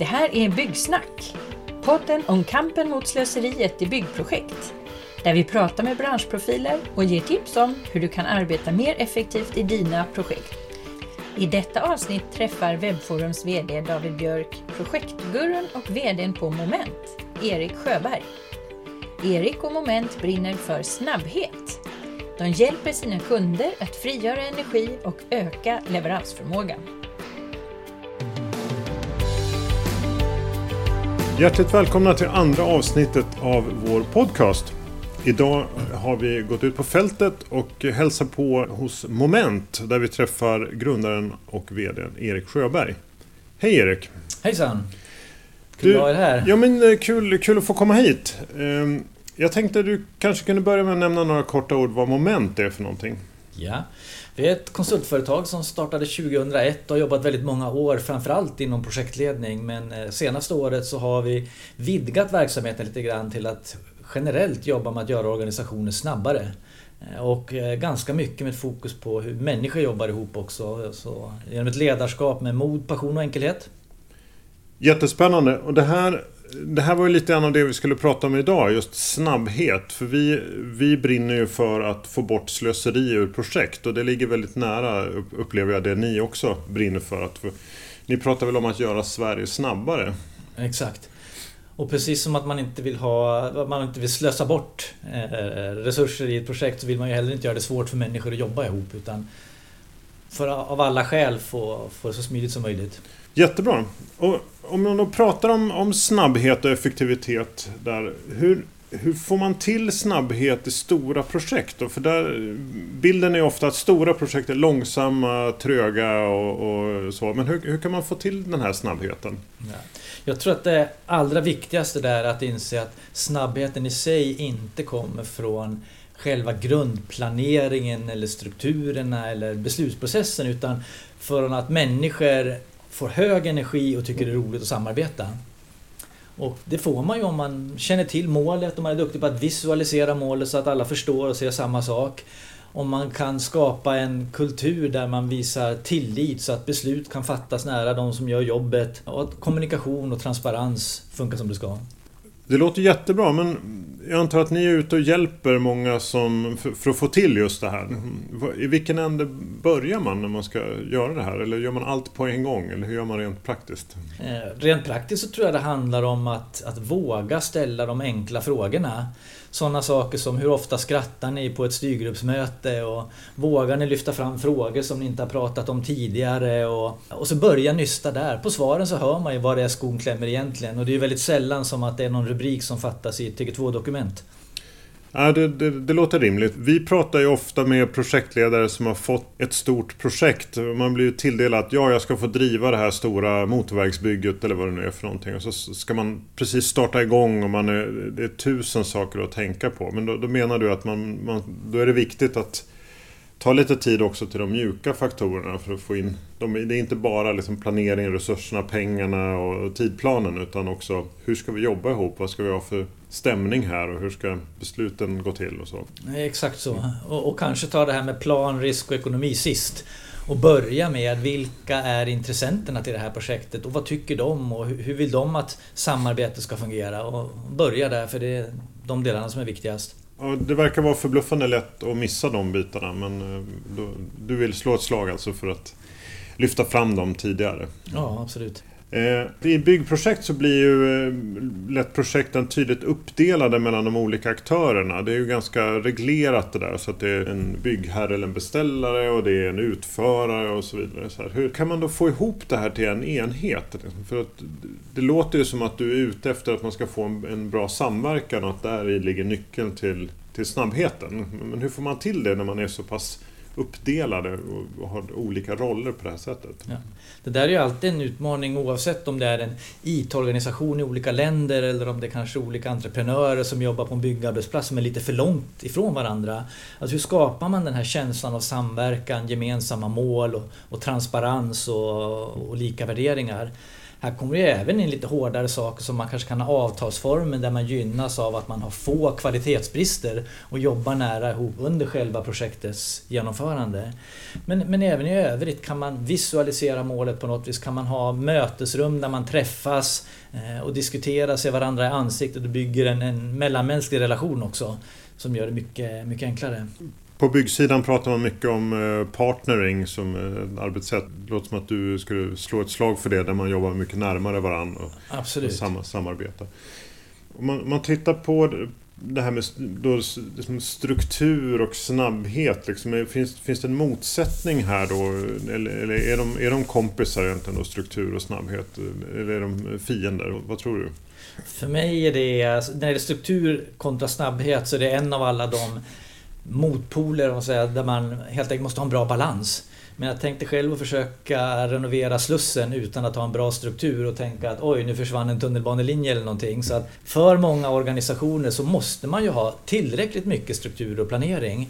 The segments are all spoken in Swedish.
Det här är Byggsnack, podden om kampen mot slöseriet i byggprojekt. Där vi pratar med branschprofiler och ger tips om hur du kan arbeta mer effektivt i dina projekt. I detta avsnitt träffar Webforums VD David Björk projektgurun och VDn på Moment, Erik Sjöberg. Erik och Moment brinner för snabbhet. De hjälper sina kunder att frigöra energi och öka leveransförmågan. Hjärtligt välkomna till andra avsnittet av vår podcast. Idag har vi gått ut på fältet och hälsar på hos Moment där vi träffar grundaren och VDn Erik Sjöberg. Hej Erik! Hejsan! Kul att vara här. Ja men eh, kul, kul att få komma hit. Ehm, jag tänkte du kanske kunde börja med att nämna några korta ord vad Moment är för någonting. Ja. Vi är ett konsultföretag som startade 2001 och har jobbat väldigt många år framförallt inom projektledning men eh, senaste året så har vi vidgat verksamheten lite grann till att generellt jobba med att göra organisationer snabbare. Eh, och eh, ganska mycket med fokus på hur människor jobbar ihop också. Så genom ett ledarskap med mod, passion och enkelhet. Jättespännande. Och det här, det här var ju lite grann av det vi skulle prata om idag. Just snabbhet. För vi, vi brinner ju för att få bort slöseri ur projekt. Och det ligger väldigt nära, upplever jag, det ni också brinner för. Att, för ni pratar väl om att göra Sverige snabbare? Exakt. Och precis som att man inte vill ha, man inte vill slösa bort eh, resurser i ett projekt så vill man ju heller inte göra det svårt för människor att jobba ihop utan för av alla skäl få, få det så smidigt som möjligt. Jättebra. Och om man då pratar om, om snabbhet och effektivitet där. Hur, hur får man till snabbhet i stora projekt? Då? För där, bilden är ofta att stora projekt är långsamma, tröga och, och så. Men hur, hur, kan man få till den här snabbheten? Ja. Jag tror att det allra viktigaste där är att inse att snabbheten i sig inte kommer från själva grundplaneringen eller strukturerna eller beslutsprocessen utan från att människor får hög energi och tycker det är roligt att samarbeta. Och det får man ju om man känner till målet, om man är duktig på att visualisera målet så att alla förstår och ser samma sak. Om man kan skapa en kultur där man visar tillit så att beslut kan fattas nära de som gör jobbet. Och att kommunikation och transparens funkar som det ska. Det låter jättebra men jag antar att ni är ute och hjälper många som, för, för, att få till just det här. I vilken ände börjar man när man ska göra det här? Eller gör man allt på en gång? Eller hur gör man rent praktiskt? Eh, rent praktiskt så tror jag det handlar om att, att våga ställa de enkla frågorna. Sådana saker som hur ofta skrattar ni på ett styrgruppsmöte? Och vågar ni lyfta fram frågor som ni inte har pratat om tidigare? Och, och så börja nysta där. På svaren så hör man ju var det är skon klämmer egentligen. Och det är ju väldigt sällan som att det är någon rubrik som fattas i ett TG2-dokument. Ja, det, det, det, låter rimligt. Vi pratar ju ofta med projektledare som har fått ett stort projekt. Man blir ju tilldelad att ja, jag ska få driva det här stora motorvägsbygget eller vad det nu är för någonting. Och så ska man precis starta igång och man är, det är tusen saker att tänka på. Men då, då menar du att man, man, då är det viktigt att ta lite tid också till de mjuka faktorerna för att få in... De, det är inte bara liksom planering, resurserna, pengarna och tidplanen utan också hur ska vi jobba ihop? Vad ska vi ha för stämning här och hur ska besluten gå till och så? Exakt så. Och, och kanske ta det här med plan, risk och ekonomi sist. Och börja med vilka är intressenterna till det här projektet och vad tycker de och hur vill de att samarbetet ska fungera? Och börja där för det är de delarna som är viktigast. Ja, det verkar vara förbluffande lätt att missa de bitarna men eh, du vill slå ett slag alltså för att lyfta fram dem tidigare? Ja, absolut. Eh, I byggprojekt så blir ju eh, lätt projekten tydligt uppdelade mellan de olika aktörerna. Det är ju ganska reglerat det där så att det är en byggherre eller en beställare och det är en utförare och så vidare. Så här, hur kan man då få ihop det här till en enhet? Liksom? För att det låter ju som att du är ute efter att man ska få en, bra samverkan och att där ligger nyckeln till, till snabbheten. Men hur får man till det när man är så pass uppdelade och har olika roller på det här sättet. Ja. Det där är ju alltid en utmaning oavsett om det är en IT-organisation i olika länder eller om det är kanske olika entreprenörer som jobbar på en byggarbetsplats som är lite för långt ifrån varandra. Alltså hur skapar man den här känslan av samverkan, gemensamma mål och, och transparens och, och lika värderingar? Här kommer det även in lite hårdare saker som man kanske kan ha avtalsformer där man gynnas av att man har få kvalitetsbrister och jobbar nära ihop under själva projektets genomförande. Men, men även i övrigt kan man visualisera målet på något vis. Kan man ha mötesrum där man träffas eh, och diskuterar, ser varandra i ansiktet och bygger en, en mellanmänsklig relation också. Som gör det mycket, mycket enklare. På byggsidan pratar man mycket om eh, partnering som ett arbetssätt. Det låter som att du skulle slå ett slag för det där man jobbar mycket närmare varandra och, Absolut. sam samarbeta. Om man, man tittar på det här med då, liksom struktur och snabbhet. Liksom, finns, finns det en motsättning här då? Eller, eller är, de, är de kompisar egentligen då, struktur och snabbhet? Eller är de fiender? Vad tror du? För mig är det, alltså, när det är struktur kontra snabbhet, så är det en av alla de motpoler och säga, där man helt enkelt måste ha en bra balans. Men jag tänkte själv att försöka renovera Slussen utan att ha en bra struktur och tänka att oj, nu försvann en tunnelbanelinje eller någonting. Så att för många organisationer så måste man ju ha tillräckligt mycket struktur och planering.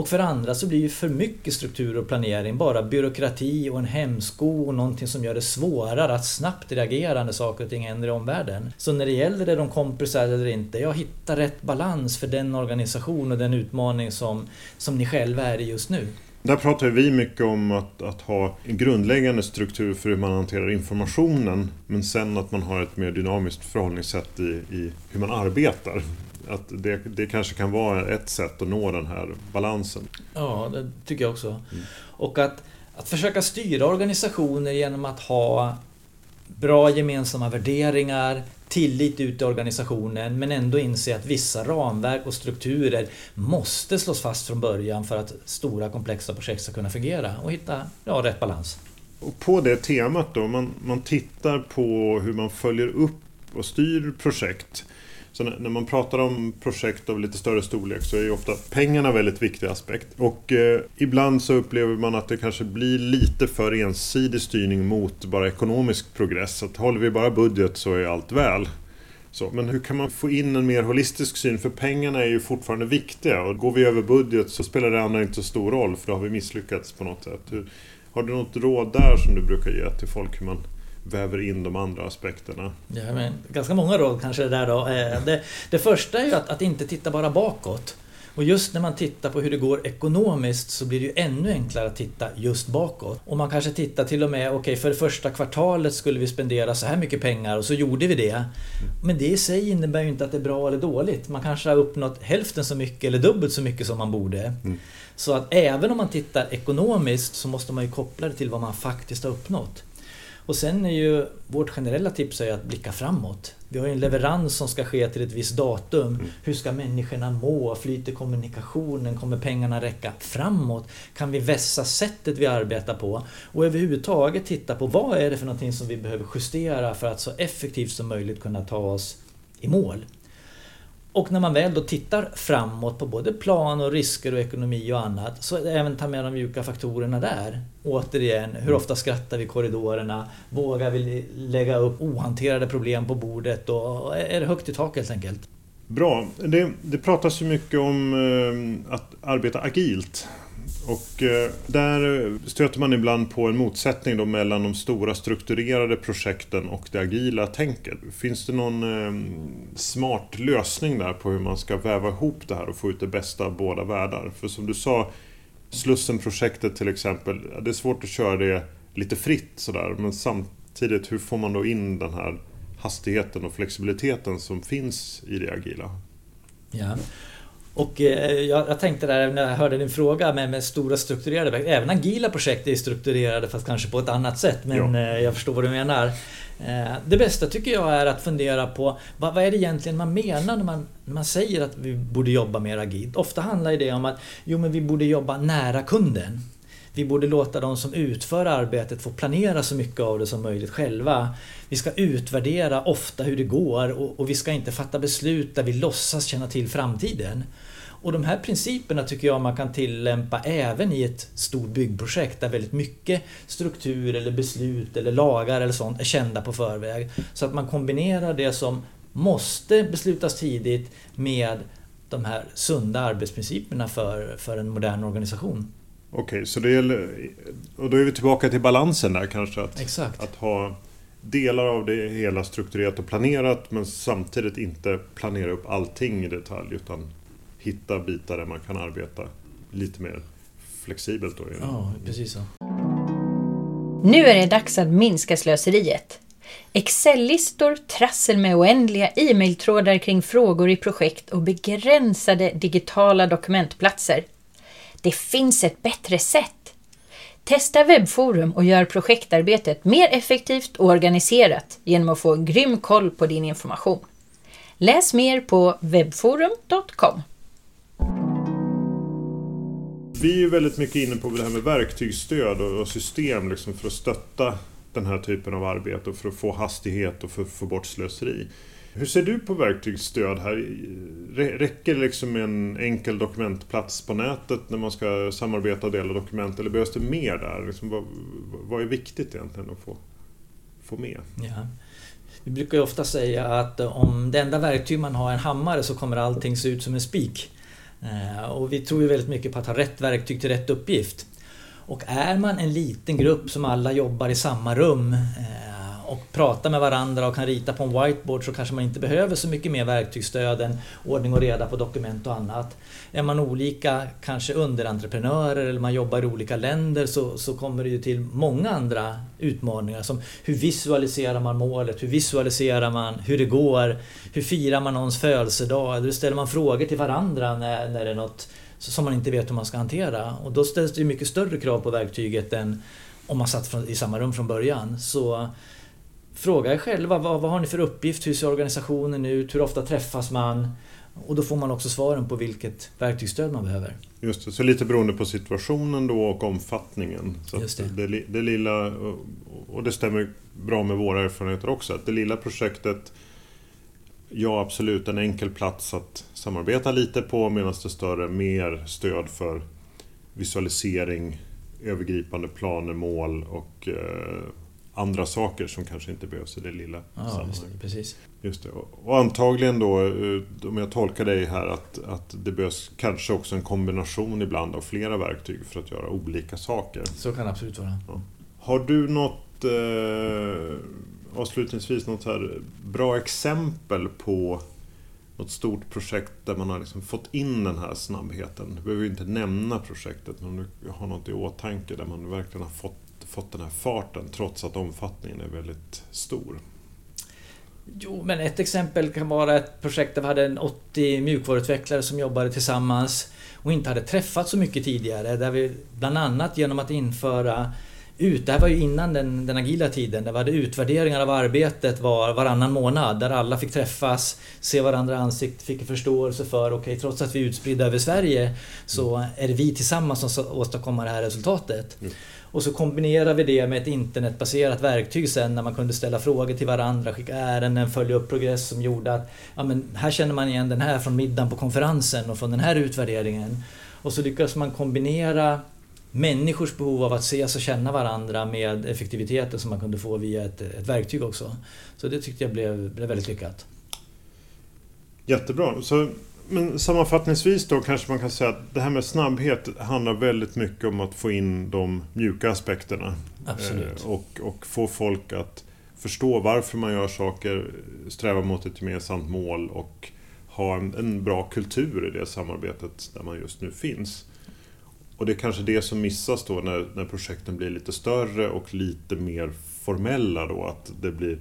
Och för andra så blir ju för mycket struktur och planering bara byråkrati och en hämsko och någonting som gör det svårare att snabbt reagera när saker och ting händer i omvärlden. Så när det gäller det de kompisar eller inte, jag hittar rätt balans för den organisation och den utmaning som, som ni själva är i just nu. Där pratar vi mycket om att, att ha en grundläggande struktur för hur man hanterar informationen men sen att man har ett mer dynamiskt förhållningssätt i, i hur man arbetar att det, det kanske kan vara ett sätt att nå den här balansen. Ja, det tycker jag också. Mm. Och att, att försöka styra organisationer genom att ha bra gemensamma värderingar, tillit ut i organisationen men ändå inse att vissa ramverk och strukturer måste slås fast från början för att stora komplexa projekt ska kunna fungera och hitta ja, rätt balans. Och på det temat då, man, man tittar på hur man följer upp och styr projekt. Så när man pratar om projekt av lite större storlek så är ju ofta pengarna en väldigt viktig aspekt. Och eh, ibland så upplever man att det kanske blir lite för ensidig styrning mot bara ekonomisk progress. Att håller vi bara budget så är allt väl. Så, men hur kan man få in en mer holistisk syn? För pengarna är ju fortfarande viktiga och går vi över budget så spelar det andra inte så stor roll för då har vi misslyckats på något sätt. Hur, har du något råd där som du brukar ge till folk hur man väver in de andra aspekterna. Ja, men ganska många råd kanske det där då. Eh, det, det första är ju att, att inte titta bara bakåt. Och just när man tittar på hur det går ekonomiskt så blir det ju ännu enklare att titta just bakåt. Och man kanske tittar till och med, okej okay, för det första kvartalet skulle vi spendera så här mycket pengar och så gjorde vi det. Men det i sig innebär ju inte att det är bra eller dåligt. Man kanske har uppnått hälften så mycket eller dubbelt så mycket som man borde. Mm. Så att även om man tittar ekonomiskt så måste man ju koppla det till vad man faktiskt har uppnått. Och sen är ju vårt generella tips är att blicka framåt. Vi har ju en leverans som ska ske till ett visst datum. Mm. Hur ska människorna må? Flyter kommunikationen? Kommer pengarna räcka framåt? Kan vi vässa sättet vi arbetar på? Och överhuvudtaget titta på vad är det för någonting som vi behöver justera för att så effektivt som möjligt kunna ta oss i mål. Och när man väl då tittar framåt på både plan och risker och ekonomi och annat så även ta med de mjuka faktorerna där. Återigen, hur ofta skrattar vi i korridorerna? Vågar vi lägga upp ohanterade problem på bordet? Och är det högt i tak helt enkelt? Bra. Det, det pratas ju mycket om eh, att arbeta agilt. Och eh, där stöter man ibland på en motsättning då mellan de stora strukturerade projekten och det agila tänket. Finns det någon ehm, smart lösning där på hur man ska väva ihop det här och få ut det bästa av båda världar? För som du sa, Slussenprojektet till exempel, det är svårt att köra det lite fritt sådär men samtidigt hur får man då in den här hastigheten och flexibiliteten som finns i det agila? Ja. Och eh, jag, jag, tänkte där när jag hörde din fråga med, med stora strukturerade Även agila projekt är strukturerade fast kanske på ett annat sätt. Men ja. Eh, jag förstår vad du menar. Eh, det bästa tycker jag är att fundera på vad, vad är det egentligen man menar när man, när man säger att vi borde jobba mer agilt. Ofta handlar det om att jo, men vi borde jobba nära kunden. Vi borde låta de som utför arbetet få planera så mycket av det som möjligt själva. Vi ska utvärdera ofta hur det går och, och vi ska inte fatta beslut där vi låtsas känna till framtiden. Och de här principerna tycker jag man kan tillämpa även i ett stort byggprojekt där väldigt mycket struktur eller beslut eller lagar eller sånt är kända på förväg. Så att man kombinerar det som måste beslutas tidigt med de här sunda arbetsprinciperna för, för en modern organisation. Okej, okay, så det gäller... Och då är vi tillbaka till balansen där kanske. Att, Exakt. att ha delar av det hela strukturerat och planerat men samtidigt inte planera upp allting i detalj utan hitta bitar där man kan arbeta lite mer flexibelt. Då. Ja, precis så. Nu är det dags att minska slöseriet. Excel-listor, trassel med oändliga e-mailtrådar kring frågor i projekt och begränsade digitala dokumentplatser. Det finns ett bättre sätt. Testa webbforum och gör projektarbetet mer effektivt och organiserat genom att få en grym koll på din information. Läs mer på webbforum.com. Vi är väldigt mycket inne på det här med verktygsstöd och system liksom för att stötta den här typen av arbete och för att få hastighet och för att få bort slöseri. Hur ser du på verktygsstöd här? Räcker det liksom med en enkel dokumentplats på nätet när man ska samarbeta och dela dokument eller behövs det mer där? Liksom vad, vad är viktigt egentligen att få, få med? Ja. Vi brukar ju ofta säga att eh, om det enda verktyg man har är en hammare så kommer allting se ut som en spik. Eh, och vi tror ju väldigt mycket på att ha rätt verktyg till rätt uppgift. Och är man en liten grupp som alla jobbar i samma rum eh, och pratar med varandra och kan rita på en whiteboard så kanske man inte behöver så mycket mer verktygsstöd än ordning och reda på dokument och annat. Är man olika, kanske underentreprenörer eller man jobbar i olika länder så, så kommer det ju till många andra utmaningar som hur visualiserar man målet, hur visualiserar man hur det går, hur firar man någons födelsedag, eller hur ställer man frågor till varandra när, när det är något som man inte vet hur man ska hantera. Och då ställs det mycket större krav på verktyget än om man satt i samma rum från början. Så Fråga er själva, vad, vad har ni för uppgift? Hur ser organisationen ut? Hur ofta träffas man? Och då får man också svaren på vilket verktygsstöd man behöver. Just det, så lite beroende på situationen då och omfattningen. Så Just det. det. Det, lilla, och det stämmer bra med våra erfarenheter också, att det lilla projektet Ja, absolut en enkel plats att samarbeta lite på medan det större mer stöd för visualisering, övergripande planer, mål och eh, andra saker som kanske inte behövs i det lilla ja, sammanhanget. Precis. Just det. Och antagligen då, eh, om jag tolkar dig här, att, att det behövs kanske också en kombination ibland av flera verktyg för att göra olika saker. Så kan det absolut vara. Ja. Har du något, eh, avslutningsvis, något här bra exempel på något stort projekt där man har liksom fått in den här snabbheten? Du behöver ju inte nämna projektet, men om du har något i åtanke där man verkligen har fått fått den här farten trots att omfattningen är väldigt stor? Jo, men ett exempel kan vara ett projekt där vi hade en 80 mjukvaruutvecklare som jobbade tillsammans och inte hade träffats så mycket tidigare. Där vi bland annat genom att införa ut, det här var ju innan den, den agila tiden, där vi hade utvärderingar av arbetet var, varannan månad där alla fick träffas, se varandra i ansiktet, fick förståelse för okej, okay, trots att vi är utspridda över Sverige så är det vi tillsammans som ska åstadkomma det här resultatet. Mm. Och så kombinerar vi det med ett internetbaserat verktyg sen när man kunde ställa frågor till varandra, skicka ärenden, följa upp progress som gjorde att ja, men här känner man igen den här från middagen på konferensen och från den här utvärderingen. Och så lyckas man kombinera människors behov av att ses och känna varandra med effektiviteten som man kunde få via ett, ett verktyg också. Så det tyckte jag blev, blev väldigt lyckat. Jättebra. Så men sammanfattningsvis då kanske man kan säga att det här med snabbhet handlar väldigt mycket om att få in de mjuka aspekterna. Absolut. Eh, och, och få folk att förstå varför man gör saker, sträva mot ett gemensamt mål och ha en, en, bra kultur i det samarbetet där man just nu finns. Och det är kanske det som missas då när, när projekten blir lite större och lite mer formella då, att det blir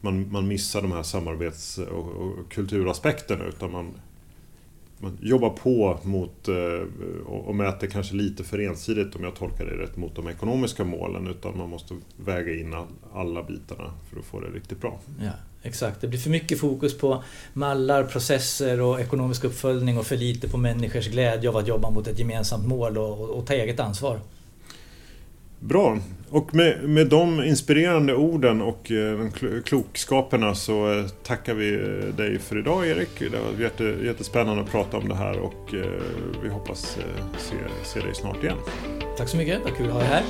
man, man missar de här samarbets och, och kulturaspekterna utan man man jobbar på mot eh, och mäter kanske lite för ensidigt om jag tolkar det rätt mot de ekonomiska målen utan man måste väga in alla bitarna för att få det riktigt bra. Ja, exakt. Det blir för mycket fokus på mallar, processer och ekonomisk uppföljning och för lite på människors glädje av att jobba mot ett gemensamt mål och, och ta eget ansvar. Bra. Och med, med de inspirerande orden och eh, de klokskaperna så eh, tackar vi eh, dig för idag Erik. Det var jätte, jättespännande att prata om det här och vi hoppas se, se dig snart igen. Tack så mycket, vad kul att ha dig här.